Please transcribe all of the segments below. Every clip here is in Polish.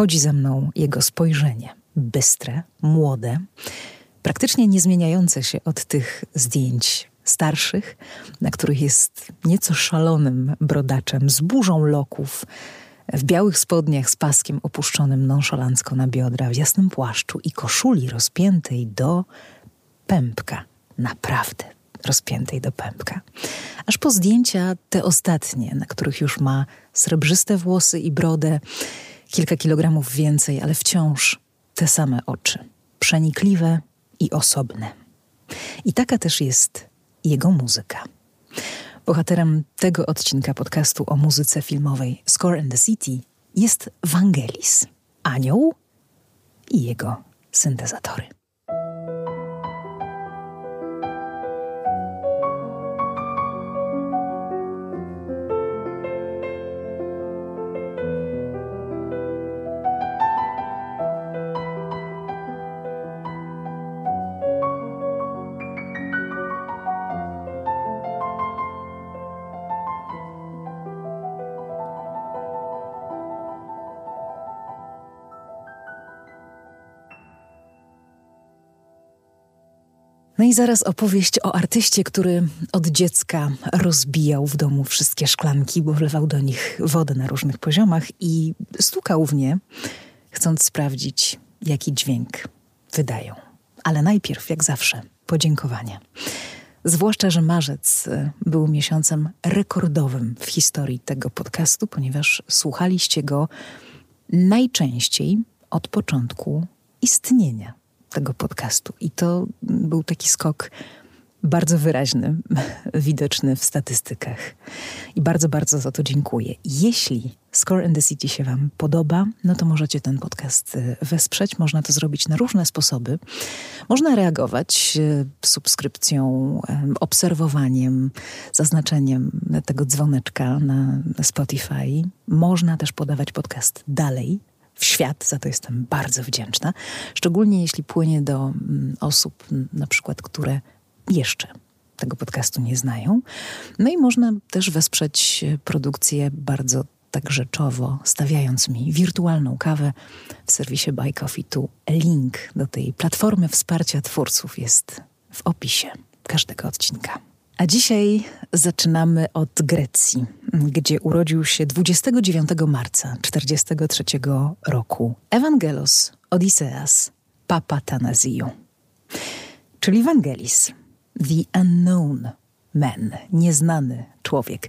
chodzi ze mną jego spojrzenie. Bystre, młode, praktycznie niezmieniające się od tych zdjęć starszych, na których jest nieco szalonym brodaczem, z burzą loków, w białych spodniach z paskiem opuszczonym nonszalancko na biodra, w jasnym płaszczu i koszuli rozpiętej do pępka. Naprawdę rozpiętej do pępka. Aż po zdjęcia te ostatnie, na których już ma srebrzyste włosy i brodę, kilka kilogramów więcej, ale wciąż te same oczy. Przenikliwe i osobne. I taka też jest jego muzyka. Bohaterem tego odcinka podcastu o muzyce filmowej Score and the City jest Vangelis, anioł i jego syntezatory. No i zaraz opowieść o artyście, który od dziecka rozbijał w domu wszystkie szklanki, bo wlewał do nich wodę na różnych poziomach i stukał w nie, chcąc sprawdzić, jaki dźwięk wydają. Ale najpierw, jak zawsze, podziękowania. Zwłaszcza, że marzec był miesiącem rekordowym w historii tego podcastu, ponieważ słuchaliście go najczęściej od początku istnienia tego podcastu. I to był taki skok bardzo wyraźny, widoczny w statystykach. I bardzo, bardzo za to dziękuję. Jeśli Score in the City się Wam podoba, no to możecie ten podcast y, wesprzeć. Można to zrobić na różne sposoby. Można reagować y, subskrypcją, obserwowaniem, zaznaczeniem tego dzwoneczka na Spotify. Można też podawać podcast dalej w świat, za to jestem bardzo wdzięczna. Szczególnie jeśli płynie do mm, osób, na przykład, które jeszcze tego podcastu nie znają. No i można też wesprzeć e, produkcję bardzo tak rzeczowo, stawiając mi wirtualną kawę w serwisie Buy Coffee. Tu link do tej platformy wsparcia twórców jest w opisie każdego odcinka. A dzisiaj zaczynamy od Grecji, gdzie urodził się 29 marca 1943 roku Evangelos Odiseas Papatanasiou, czyli Vangelis, the unknown man, nieznany człowiek.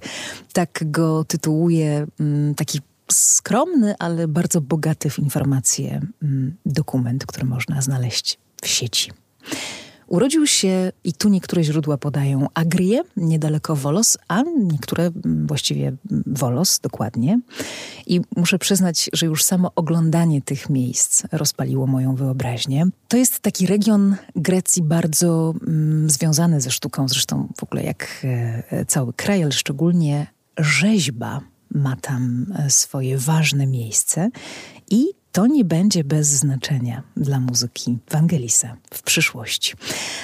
Tak go tytułuje mm, taki skromny, ale bardzo bogaty w informacje mm, dokument, który można znaleźć w sieci. Urodził się, i tu niektóre źródła podają, Agrie, niedaleko Wolos, a niektóre mm, właściwie Wolos dokładnie. I muszę przyznać, że już samo oglądanie tych miejsc rozpaliło moją wyobraźnię. To jest taki region Grecji bardzo mm, związany ze sztuką, zresztą w ogóle jak e, cały kraj, ale szczególnie rzeźba ma tam e, swoje ważne miejsce i to nie będzie bez znaczenia dla muzyki Wangelisa w przyszłości.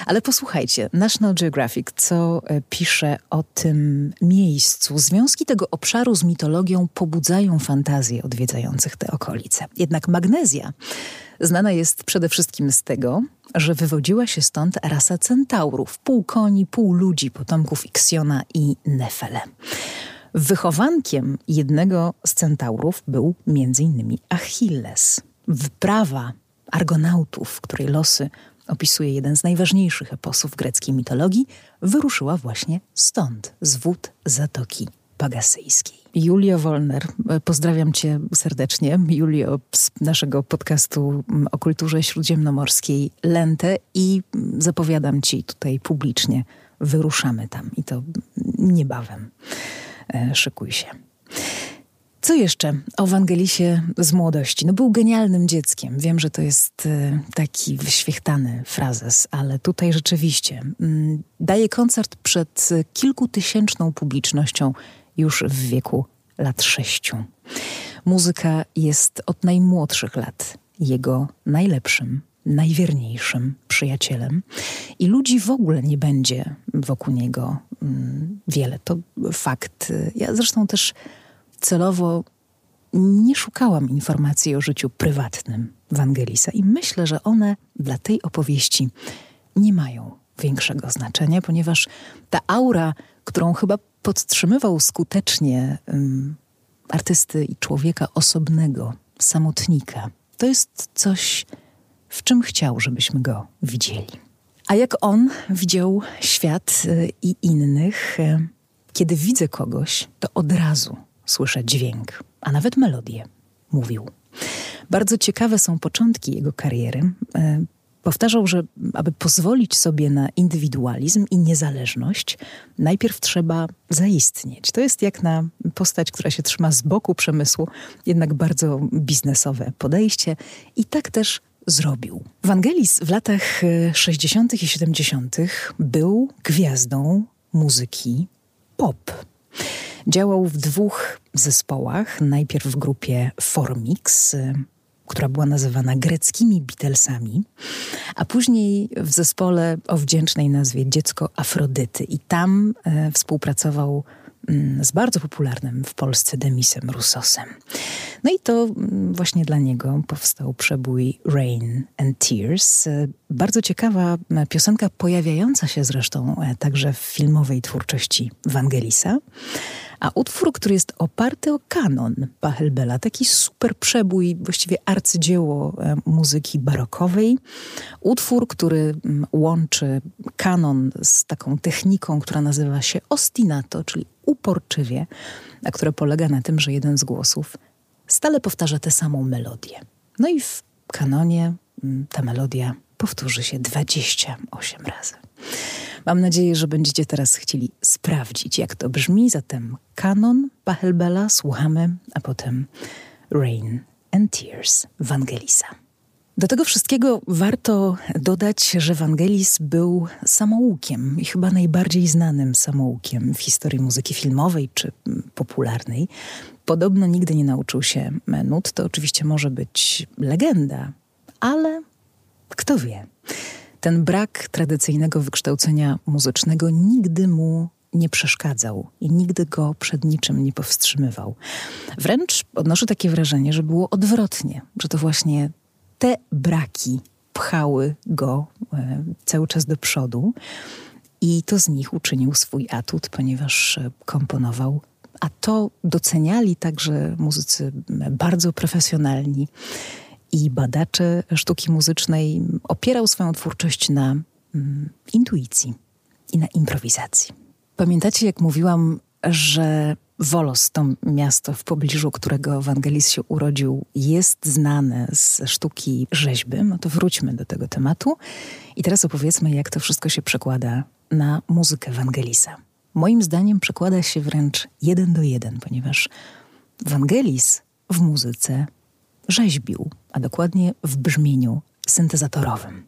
Ale posłuchajcie, National Geographic, co e, pisze o tym miejscu. Związki tego obszaru z mitologią pobudzają fantazję odwiedzających te okolice. Jednak magnezja znana jest przede wszystkim z tego, że wywodziła się stąd rasa centaurów, pół koni, pół ludzi, potomków Ixiona i Nefele. Wychowankiem jednego z centaurów był m.in. Achilles. Wprawa argonautów, której losy opisuje jeden z najważniejszych eposów greckiej mitologii, wyruszyła właśnie stąd, z wód Zatoki Pagasyjskiej. Julio Wolner, pozdrawiam cię serdecznie. Julio z naszego podcastu o kulturze śródziemnomorskiej Lente i zapowiadam ci tutaj publicznie, wyruszamy tam i to niebawem. E, szykuj się. Co jeszcze o Wangelisie z młodości? No był genialnym dzieckiem. Wiem, że to jest e, taki wyświechtany frazes, ale tutaj rzeczywiście mm, daje koncert przed kilkutysięczną publicznością już w wieku lat sześciu. Muzyka jest od najmłodszych lat jego najlepszym, najwierniejszym przyjacielem i ludzi w ogóle nie będzie wokół niego mm, wiele. To fakt. Ja zresztą też celowo nie szukałam informacji o życiu prywatnym Wangelisa i myślę, że one dla tej opowieści nie mają większego znaczenia, ponieważ ta aura, którą chyba podtrzymywał skutecznie um, artysty i człowieka osobnego, samotnika, to jest coś, w czym chciał, żebyśmy go widzieli. A jak on widział świat y, i innych, y, kiedy widzę kogoś, to od razu słyszę dźwięk, a nawet melodię, mówił. Bardzo ciekawe są początki jego kariery. Y, powtarzał, że aby pozwolić sobie na indywidualizm i niezależność, najpierw trzeba zaistnieć. To jest jak na postać, która się trzyma z boku przemysłu, jednak bardzo biznesowe podejście. I tak też zrobił. Wangelis w latach 60. i 70. był gwiazdą muzyki pop. Działał w dwóch zespołach. Najpierw w grupie Formix, która była nazywana greckimi Beatlesami, a później w zespole o wdzięcznej nazwie Dziecko Afrodyty. I tam e, współpracował z bardzo popularnym w Polsce Demisem Russosem. No i to mm, właśnie dla niego powstał przebój Rain and Tears. E, bardzo ciekawa e, piosenka, pojawiająca się zresztą e, także w filmowej twórczości Wangelisa. A utwór, który jest oparty o kanon Pachelbela, taki super przebój, właściwie arcydzieło muzyki barokowej. Utwór, który mm, łączy kanon z taką techniką, która nazywa się ostinato, czyli uporczywie, a które polega na tym, że jeden z głosów stale powtarza tę samą melodię. No i w kanonie mm, ta melodia powtórzy się 28 razy. Mam nadzieję, że będziecie teraz chcieli sprawdzić, jak to brzmi. Zatem kanon Pachelbela słuchamy, a potem Rain and Tears Wangelisa. Do tego wszystkiego warto dodać, że Wangelis był samoukiem i chyba najbardziej znanym samoukiem w historii muzyki filmowej czy popularnej. Podobno nigdy nie nauczył się nut, to oczywiście może być legenda, ale kto wie. Ten brak tradycyjnego wykształcenia muzycznego nigdy mu nie przeszkadzał i nigdy go przed niczym nie powstrzymywał. Wręcz odnoszę takie wrażenie, że było odwrotnie, że to właśnie te braki pchały go e, cały czas do przodu i to z nich uczynił swój atut, ponieważ e, komponował. A to doceniali także muzycy bardzo profesjonalni i badacze sztuki muzycznej. Opierał swoją twórczość na mm, intuicji i na improwizacji. Pamiętacie, jak mówiłam, że Wolos, to miasto w pobliżu którego Ewangelis się urodził, jest znane z sztuki rzeźby. No to wróćmy do tego tematu i teraz opowiedzmy, jak to wszystko się przekłada na muzykę Ewangelisa. Moim zdaniem przekłada się wręcz jeden do jeden, ponieważ Ewangelis w muzyce rzeźbił, a dokładnie w brzmieniu syntezatorowym.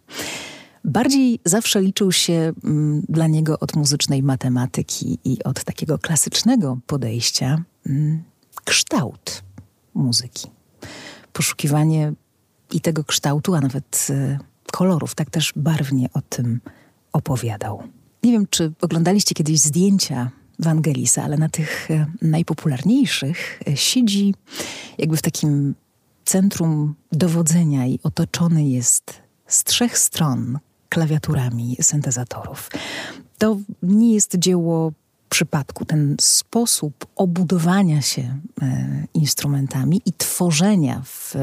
Bardziej zawsze liczył się mm, dla niego od muzycznej matematyki i od takiego klasycznego podejścia mm, kształt muzyki. Poszukiwanie i tego kształtu, a nawet y, kolorów. Tak też barwnie o tym opowiadał. Nie wiem, czy oglądaliście kiedyś zdjęcia Wangelisa, ale na tych y, najpopularniejszych y, siedzi jakby w takim centrum dowodzenia i otoczony jest z trzech stron klawiaturami syntezatorów. To nie jest dzieło przypadku. Ten sposób obudowania się e, instrumentami i tworzenia w,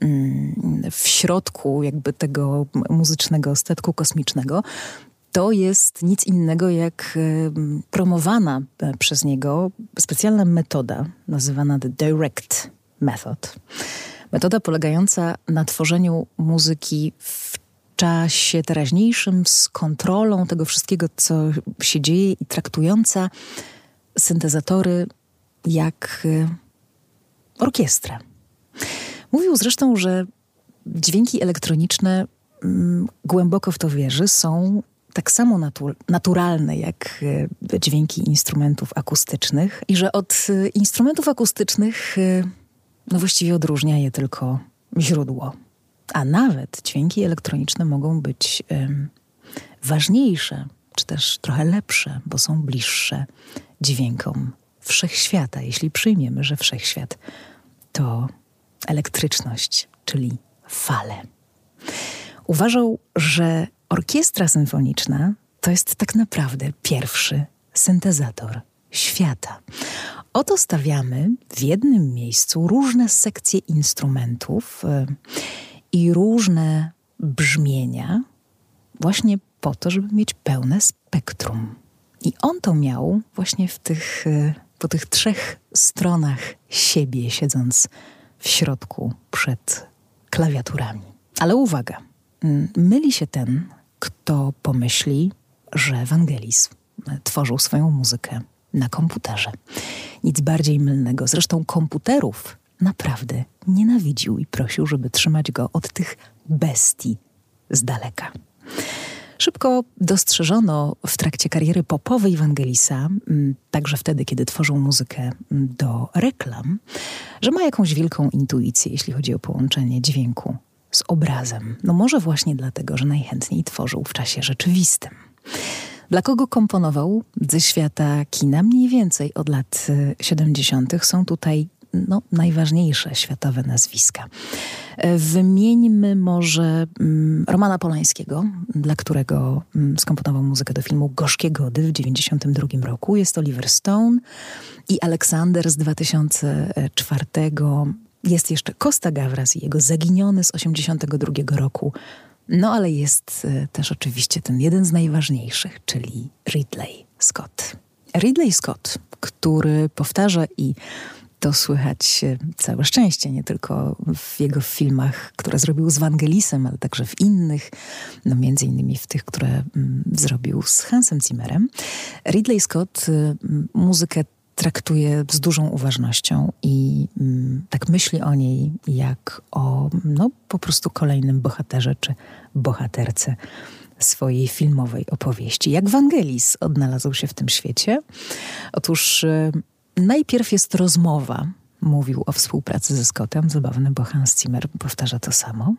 mm, w środku jakby tego muzycznego statku kosmicznego to jest nic innego jak e, promowana e, przez niego specjalna metoda nazywana The Direct Method. Metoda polegająca na tworzeniu muzyki w czasie teraźniejszym z kontrolą tego wszystkiego, co się dzieje i traktująca syntezatory jak y, orkiestrę. Mówił zresztą, że dźwięki elektroniczne mm, głęboko w to wierzy, są tak samo natu naturalne jak y, dźwięki instrumentów akustycznych i że od y, instrumentów akustycznych no właściwie odróżnia je tylko źródło. A nawet dźwięki elektroniczne mogą być um, ważniejsze, czy też trochę lepsze, bo są bliższe dźwiękom wszechświata, jeśli przyjmiemy, że wszechświat to elektryczność, czyli fale. Uważał, że orkiestra symfoniczna to jest tak naprawdę pierwszy syntezator świata. Oto stawiamy w jednym miejscu różne sekcje instrumentów y, i różne brzmienia, właśnie po to, żeby mieć pełne spektrum. I on to miał właśnie w tych, y, po tych trzech stronach siebie, siedząc w środku przed klawiaturami. Ale uwaga, myli się ten, kto pomyśli, że Wangelis tworzył swoją muzykę na komputerze. Nic bardziej mylnego. Zresztą komputerów naprawdę nienawidził i prosił, żeby trzymać go od tych bestii z daleka. Szybko dostrzeżono w trakcie kariery popowej Wangelisa, także wtedy, kiedy tworzył muzykę do reklam, że ma jakąś wielką intuicję, jeśli chodzi o połączenie dźwięku z obrazem. No może właśnie dlatego, że najchętniej tworzył w czasie rzeczywistym. Dla kogo komponował ze świata kina? Mniej więcej od lat 70. Y, są tutaj no, najważniejsze światowe nazwiska. E, wymieńmy może mm, Romana Polańskiego, dla którego mm, skomponował muzykę do filmu Gorzkie Gody w 1992 roku. Jest Oliver Stone i Aleksander z 2004. Jest jeszcze Costa Gavras i jego Zaginiony z 1982 roku no ale jest e, też oczywiście ten jeden z najważniejszych, czyli Ridley Scott. Ridley Scott, który powtarza i to słychać całe szczęście, nie tylko w jego filmach, które zrobił z Wangelisem, ale także w innych, no między innymi w tych, które mm, zrobił z Hansem Zimmerem. Ridley Scott y, muzykę traktuje z dużą uważnością i mm, tak myśli o niej jak o no, po prostu kolejnym bohaterze czy bohaterce swojej filmowej opowieści. Jak Wangelis odnalazł się w tym świecie? Otóż y, najpierw jest rozmowa. Mówił o współpracy ze Scottem, zabawny, bo Hans Zimmer powtarza to samo.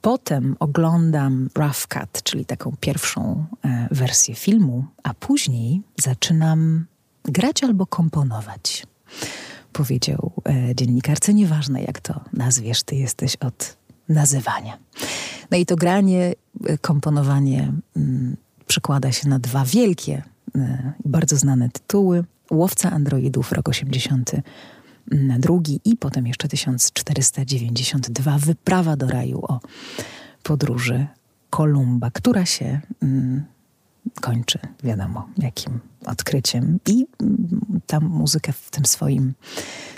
Potem oglądam Rough Cut, czyli taką pierwszą e, wersję filmu, a później zaczynam grać albo komponować. Powiedział e, dziennikarce, nieważne jak to nazwiesz, ty jesteś od nazywania. No i to granie, e, komponowanie mm, przekłada się na dwa wielkie e, i bardzo znane tytuły. Łowca androidów, rok 80 drugi i potem jeszcze 1492 Wyprawa do raju o podróży Kolumba, która się mm, kończy, wiadomo, jakim odkryciem. I ta muzyka w tym swoim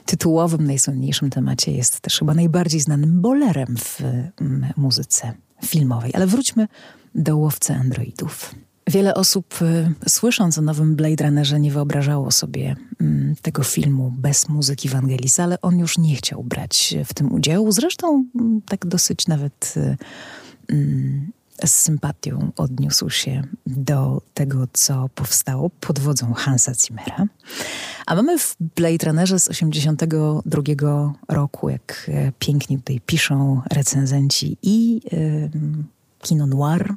tytułowym, najsłynniejszym temacie jest też chyba najbardziej znanym bolerem w mm, muzyce filmowej. Ale wróćmy do łowcy androidów. Wiele osób, y, słysząc o nowym Blade Runnerze, nie wyobrażało sobie mm, tego filmu bez muzyki Wangelisa, ale on już nie chciał brać w tym udziału. Zresztą mm, tak dosyć nawet y, z sympatią odniósł się do tego, co powstało pod wodzą Hansa Zimmera. A mamy w Blade Runnerze z 1982 roku, jak e, pięknie tutaj piszą recenzenci, i y, kino noir,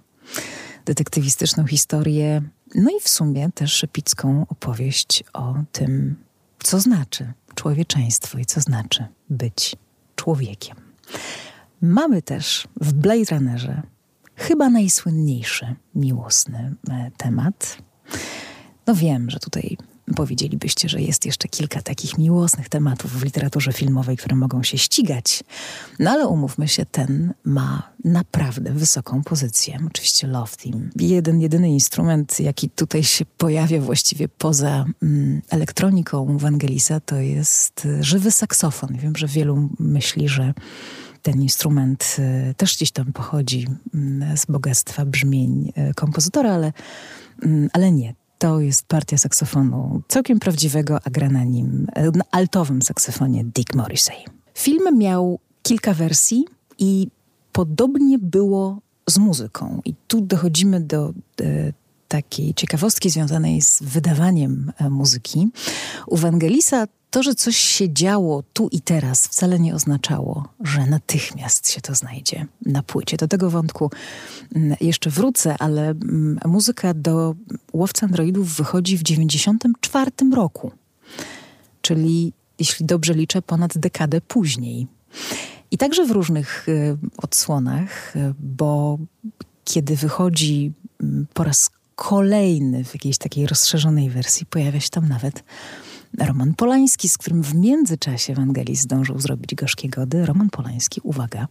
detektywistyczną historię, no i w sumie też epicką opowieść o tym, co znaczy człowieczeństwo i co znaczy być człowiekiem. Mamy też w Blade Runnerze chyba najsłynniejszy miłosny e, temat. No wiem, że tutaj powiedzielibyście, że jest jeszcze kilka takich miłosnych tematów w literaturze filmowej, które mogą się ścigać. No ale umówmy się, ten ma naprawdę wysoką pozycję. Oczywiście Love Theme. Jeden, jedyny instrument, jaki tutaj się pojawia właściwie poza mm, elektroniką Wangelisa, to jest żywy saksofon. Wiem, że wielu myśli, że ten instrument y, też gdzieś tam pochodzi mm, z bogactwa brzmień y, kompozytora, ale, mm, ale nie. To jest partia saksofonu całkiem prawdziwego, a gra na nim, y, na altowym saksofonie Dick Morrissey. Film miał kilka wersji i podobnie było z muzyką. I tu dochodzimy do takiej ciekawostki związanej z wydawaniem e, muzyki. U Wangelisa to, że coś się działo tu i teraz, wcale nie oznaczało, że natychmiast się to znajdzie na płycie. Do tego wątku mm, jeszcze wrócę, ale mm, muzyka do Łowca Androidów wychodzi w 1994 roku. Czyli jeśli dobrze liczę, ponad dekadę później. I także w różnych y, odsłonach, y, bo kiedy wychodzi mm, po raz kolejny w jakiejś takiej rozszerzonej wersji, pojawia się tam nawet Roman Polański, z którym w międzyczasie Ewangelii zdążył zrobić gorzkie gody. Roman Polański, uwaga,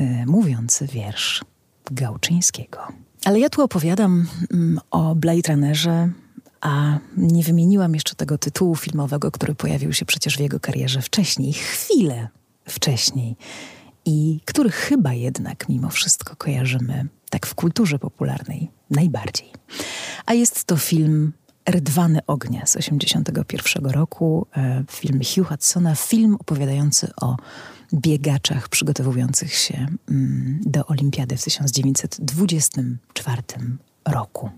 y, mówiący wiersz Gałczyńskiego. Ale ja tu opowiadam mm, o Blade Runnerze, a nie wymieniłam jeszcze tego tytułu filmowego, który pojawił się przecież w jego karierze wcześniej, chwilę wcześniej i który chyba jednak mimo wszystko kojarzymy tak w kulturze popularnej najbardziej. A jest to film Rydwany ognia z 1981 roku, e, film Hugh Hudsona, film opowiadający o biegaczach przygotowujących się mm, do Olimpiady w 1924 roku.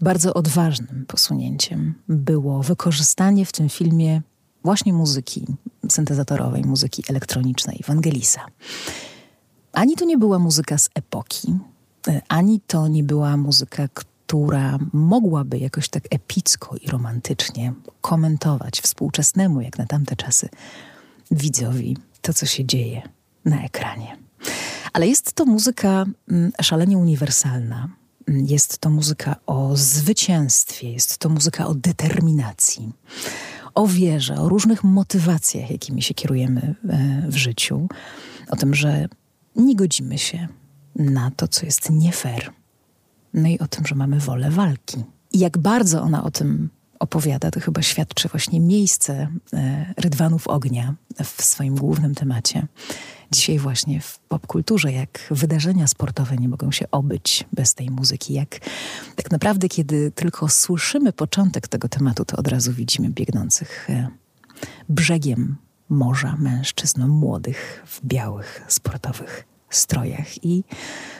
Bardzo odważnym posunięciem było wykorzystanie w tym filmie właśnie muzyki syntezatorowej, muzyki elektronicznej Wangelisa. Ani to nie była muzyka z epoki, e, ani to nie była muzyka, która mogłaby jakoś tak epicko i romantycznie komentować współczesnemu, jak na tamte czasy, widzowi to, co się dzieje na ekranie. Ale jest to muzyka mm, szalenie uniwersalna. Jest to muzyka o zwycięstwie, jest to muzyka o determinacji, o wierze, o różnych motywacjach, jakimi się kierujemy e, w życiu, o tym, że nie godzimy się na to, co jest nie fair, no i o tym, że mamy wolę walki. I jak bardzo ona o tym opowiada, to chyba świadczy właśnie miejsce e, Rydwanów Ognia w swoim głównym temacie. Dzisiaj właśnie w popkulturze, jak wydarzenia sportowe nie mogą się obyć bez tej muzyki, jak tak naprawdę, kiedy tylko słyszymy początek tego tematu, to od razu widzimy biegnących e, brzegiem morza mężczyzn młodych w białych sportowych strojach i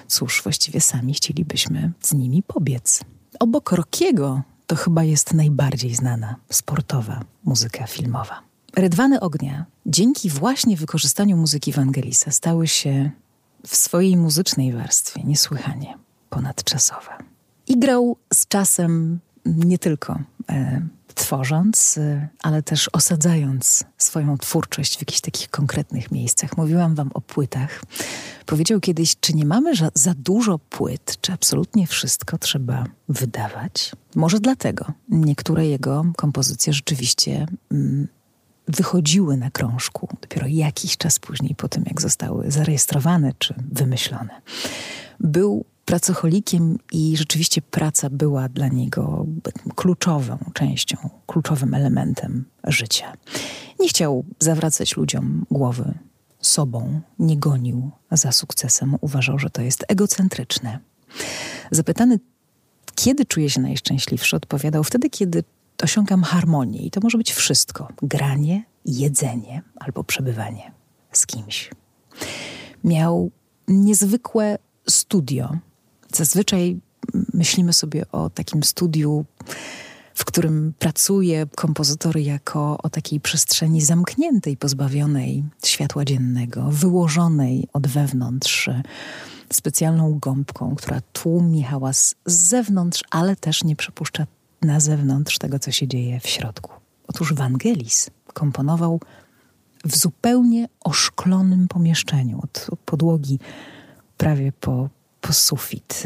cóż, właściwie sami chcielibyśmy z nimi pobiec. Obok Rokiego to chyba jest najbardziej znana sportowa muzyka filmowa. Rydwany Ognia, dzięki właśnie wykorzystaniu muzyki Wangelisa, stały się w swojej muzycznej warstwie niesłychanie ponadczasowe. I grał z czasem nie tylko e, tworząc, y, ale też osadzając swoją twórczość w jakichś takich konkretnych miejscach. Mówiłam wam o płytach. Powiedział kiedyś, czy nie mamy za dużo płyt, czy absolutnie wszystko trzeba wydawać? Może dlatego niektóre jego kompozycje rzeczywiście mm, wychodziły na krążku dopiero jakiś czas później, po tym jak zostały zarejestrowane czy wymyślone. Był pracocholikiem i rzeczywiście praca była dla niego kluczową częścią, kluczowym elementem życia. Nie chciał zawracać ludziom głowy sobą, nie gonił za sukcesem, uważał, że to jest egocentryczne. Zapytany, kiedy czuje się najszczęśliwszy, odpowiadał wtedy, kiedy osiągam harmonię i to może być wszystko: granie, jedzenie albo przebywanie z kimś. Miał niezwykłe studio Zazwyczaj myślimy sobie o takim studiu, w którym pracuje kompozytor jako o takiej przestrzeni zamkniętej, pozbawionej światła dziennego, wyłożonej od wewnątrz specjalną gąbką, która tłumi hałas z zewnątrz, ale też nie przepuszcza na zewnątrz tego, co się dzieje w środku. Otóż Wangelis komponował w zupełnie oszklonym pomieszczeniu, od podłogi prawie po po sufit.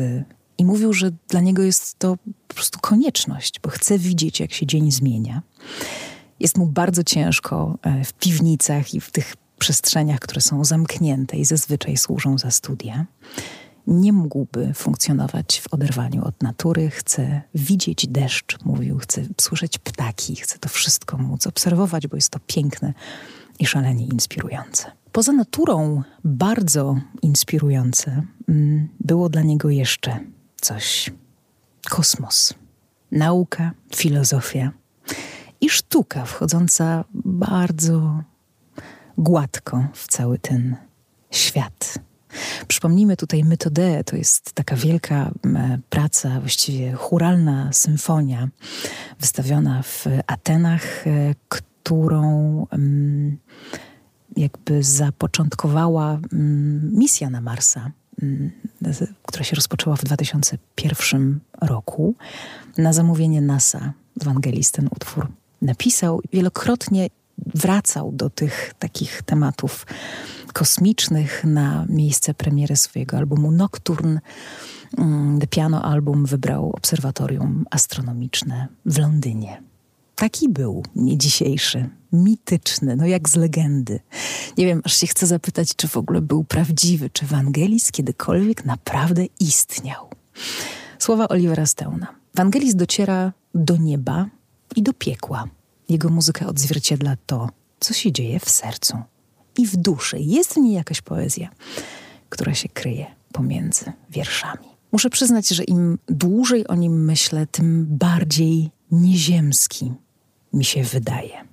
I mówił, że dla niego jest to po prostu konieczność, bo chce widzieć, jak się dzień zmienia. Jest mu bardzo ciężko e, w piwnicach i w tych przestrzeniach, które są zamknięte i zazwyczaj służą za studia. Nie mógłby funkcjonować w oderwaniu od natury. Chce widzieć deszcz, mówił, chce słyszeć ptaki, chce to wszystko móc obserwować, bo jest to piękne i szalenie inspirujące. Poza naturą bardzo inspirujące mm, było dla niego jeszcze coś. Kosmos, nauka, filozofia i sztuka wchodząca bardzo gładko w cały ten świat. Przypomnijmy tutaj Metodeę, to jest taka wielka praca, właściwie churalna symfonia wystawiona w Atenach, e, którą jakby zapoczątkowała mm, misja na Marsa, mm, która się rozpoczęła w 2001 roku. Na zamówienie NASA Ewangelist ten utwór napisał. Wielokrotnie wracał do tych takich tematów kosmicznych na miejsce premiery swojego albumu Nocturne. Mm, The Piano Album wybrał Obserwatorium Astronomiczne w Londynie. Taki był, nie dzisiejszy, mityczny, no jak z legendy. Nie wiem, aż się chcę zapytać, czy w ogóle był prawdziwy, czy Wangelis kiedykolwiek naprawdę istniał. Słowa Olivera Steuna. Wangelis dociera do nieba i do piekła. Jego muzyka odzwierciedla to, co się dzieje w sercu i w duszy. Jest w niej jakaś poezja, która się kryje pomiędzy wierszami. Muszę przyznać, że im dłużej o nim myślę, tym bardziej nieziemski mi się wydaje.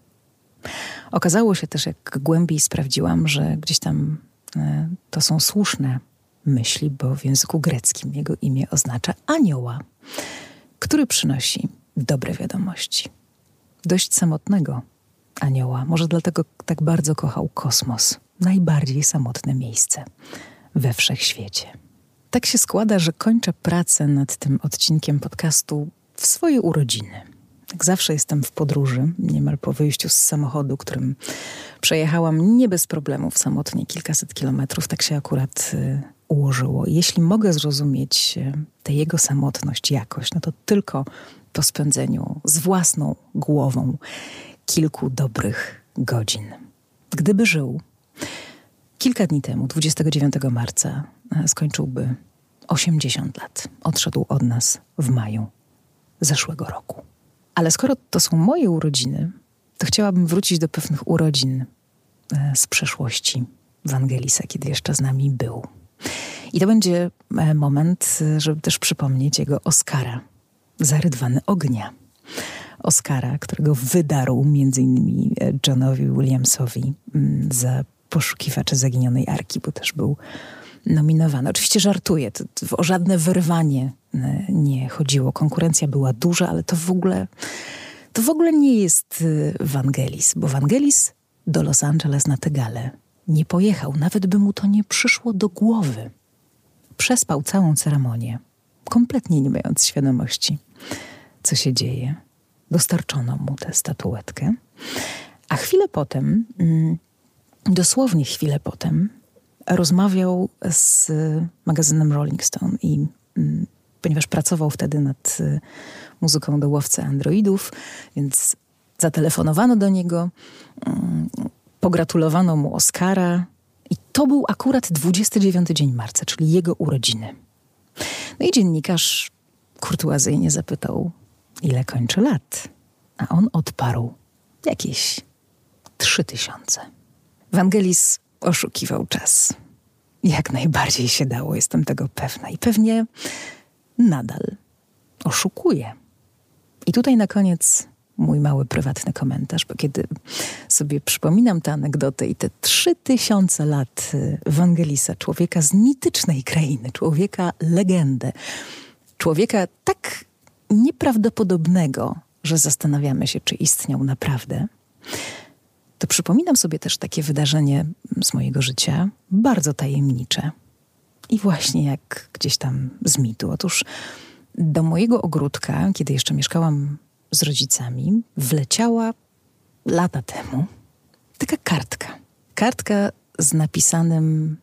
Okazało się też, jak głębiej sprawdziłam, że gdzieś tam e, to są słuszne myśli, bo w języku greckim jego imię oznacza anioła, który przynosi dobre wiadomości. Dość samotnego anioła, może dlatego tak bardzo kochał kosmos, najbardziej samotne miejsce we wszechświecie. Tak się składa, że kończę pracę nad tym odcinkiem podcastu w swoje urodziny. Jak zawsze jestem w podróży, niemal po wyjściu z samochodu, którym przejechałam nie bez problemów samotnie kilkaset kilometrów. Tak się akurat y, ułożyło. Jeśli mogę zrozumieć y, tę jego samotność jakoś, no to tylko po spędzeniu z własną głową kilku dobrych godzin. Gdyby żył kilka dni temu, 29 marca, y, skończyłby 80 lat. Odszedł od nas w maju zeszłego roku. Ale skoro to są moje urodziny, to chciałabym wrócić do pewnych urodzin e, z przeszłości Wangelisa, kiedy jeszcze z nami był. I to będzie e, moment, e, żeby też przypomnieć jego Oscara za Rydwany Ognia. Oscara, którego wydarł między innymi Johnowi Williamsowi mm, za poszukiwacze zaginionej arki, bo też był nominowany. Oczywiście żartuję, to, to o żadne wyrwanie e, nie chodziło. Konkurencja była duża, ale to w ogóle, to w ogóle nie jest e, Wangelis, bo Wangelis do Los Angeles na tę galę nie pojechał, nawet by mu to nie przyszło do głowy. Przespał całą ceremonię, kompletnie nie mając świadomości, co się dzieje. Dostarczono mu tę statuetkę, a chwilę potem, mm, dosłownie chwilę potem, rozmawiał z magazynem Rolling Stone i mm, ponieważ pracował wtedy nad y, muzyką do łowcy androidów, więc zatelefonowano do niego, mm, pogratulowano mu Oscara i to był akurat 29 dzień marca, czyli jego urodziny. No i dziennikarz kurtuazyjnie zapytał, ile kończy lat, a on odparł jakieś trzy tysiące. Wangelis oszukiwał czas. Jak najbardziej się dało, jestem tego pewna. I pewnie nadal oszukuje. I tutaj na koniec mój mały prywatny komentarz, bo kiedy sobie przypominam tę anegdotę i te trzy tysiące lat Ewangelisa, człowieka z mitycznej krainy, człowieka legendę, człowieka tak nieprawdopodobnego, że zastanawiamy się, czy istniał naprawdę, to przypominam sobie też takie wydarzenie z mojego życia, bardzo tajemnicze. I właśnie jak gdzieś tam z mitu. Otóż do mojego ogródka, kiedy jeszcze mieszkałam z rodzicami, wleciała lata temu taka kartka. Kartka z napisanym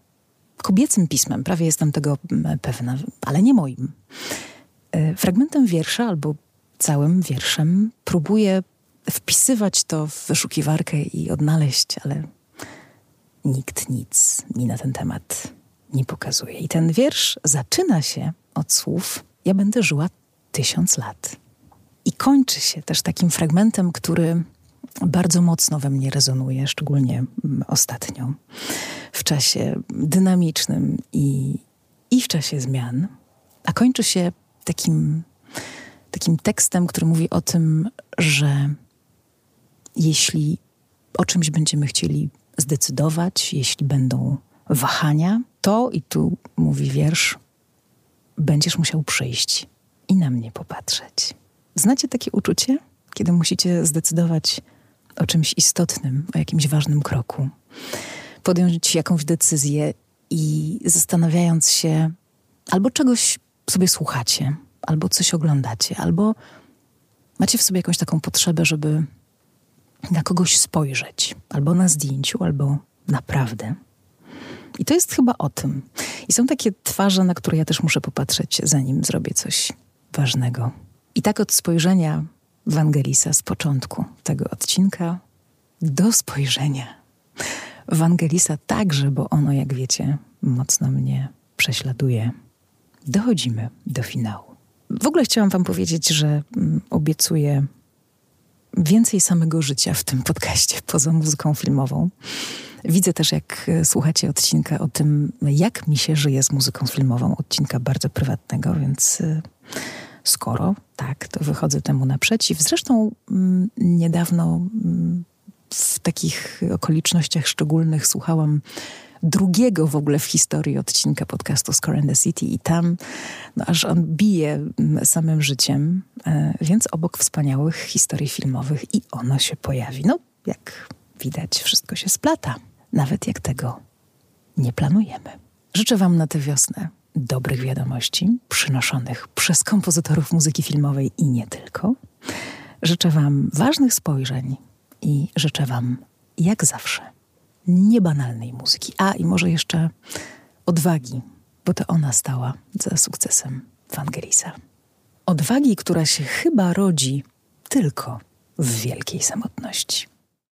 kobiecym pismem, prawie jestem tego pewna, ale nie moim. E, fragmentem wiersza albo całym wierszem próbuję wpisywać to w wyszukiwarkę i odnaleźć, ale nikt nic mi na ten temat nie pokazuje. I ten wiersz zaczyna się od słów: Ja będę żyła tysiąc lat. I kończy się też takim fragmentem, który bardzo mocno we mnie rezonuje, szczególnie ostatnio, w czasie dynamicznym i, i w czasie zmian, a kończy się takim, takim tekstem, który mówi o tym, że jeśli o czymś będziemy chcieli zdecydować, jeśli będą wahania, to i tu mówi wiersz, będziesz musiał przyjść i na mnie popatrzeć. Znacie takie uczucie, kiedy musicie zdecydować o czymś istotnym, o jakimś ważnym kroku, podjąć jakąś decyzję i zastanawiając się, albo czegoś sobie słuchacie, albo coś oglądacie, albo macie w sobie jakąś taką potrzebę, żeby na kogoś spojrzeć, albo na zdjęciu, albo naprawdę. I to jest chyba o tym. I są takie twarze, na które ja też muszę popatrzeć, zanim zrobię coś ważnego. I tak od spojrzenia Wangelisa z początku tego odcinka do spojrzenia Wangelisa także, bo ono, jak wiecie, mocno mnie prześladuje. Dochodzimy do finału. W ogóle chciałam Wam powiedzieć, że mm, obiecuję więcej samego życia w tym podcaście poza muzyką filmową. Widzę też, jak e, słuchacie odcinka o tym, jak mi się żyje z muzyką filmową, odcinka bardzo prywatnego, więc e, skoro tak, to wychodzę temu naprzeciw. Zresztą mm, niedawno mm, w takich okolicznościach szczególnych słuchałam drugiego w ogóle w historii odcinka podcastu Score and the City i tam no, aż on bije mm, samym życiem, e, więc obok wspaniałych historii filmowych i ono się pojawi. No, jak widać, wszystko się splata, nawet jak tego nie planujemy. Życzę Wam na tę wiosnę dobrych wiadomości przynoszonych przez kompozytorów muzyki filmowej i nie tylko. Życzę Wam ważnych spojrzeń i życzę Wam, jak zawsze, niebanalnej muzyki. A i może jeszcze odwagi, bo to ona stała za sukcesem Wangelisa. Odwagi, która się chyba rodzi tylko w wielkiej samotności.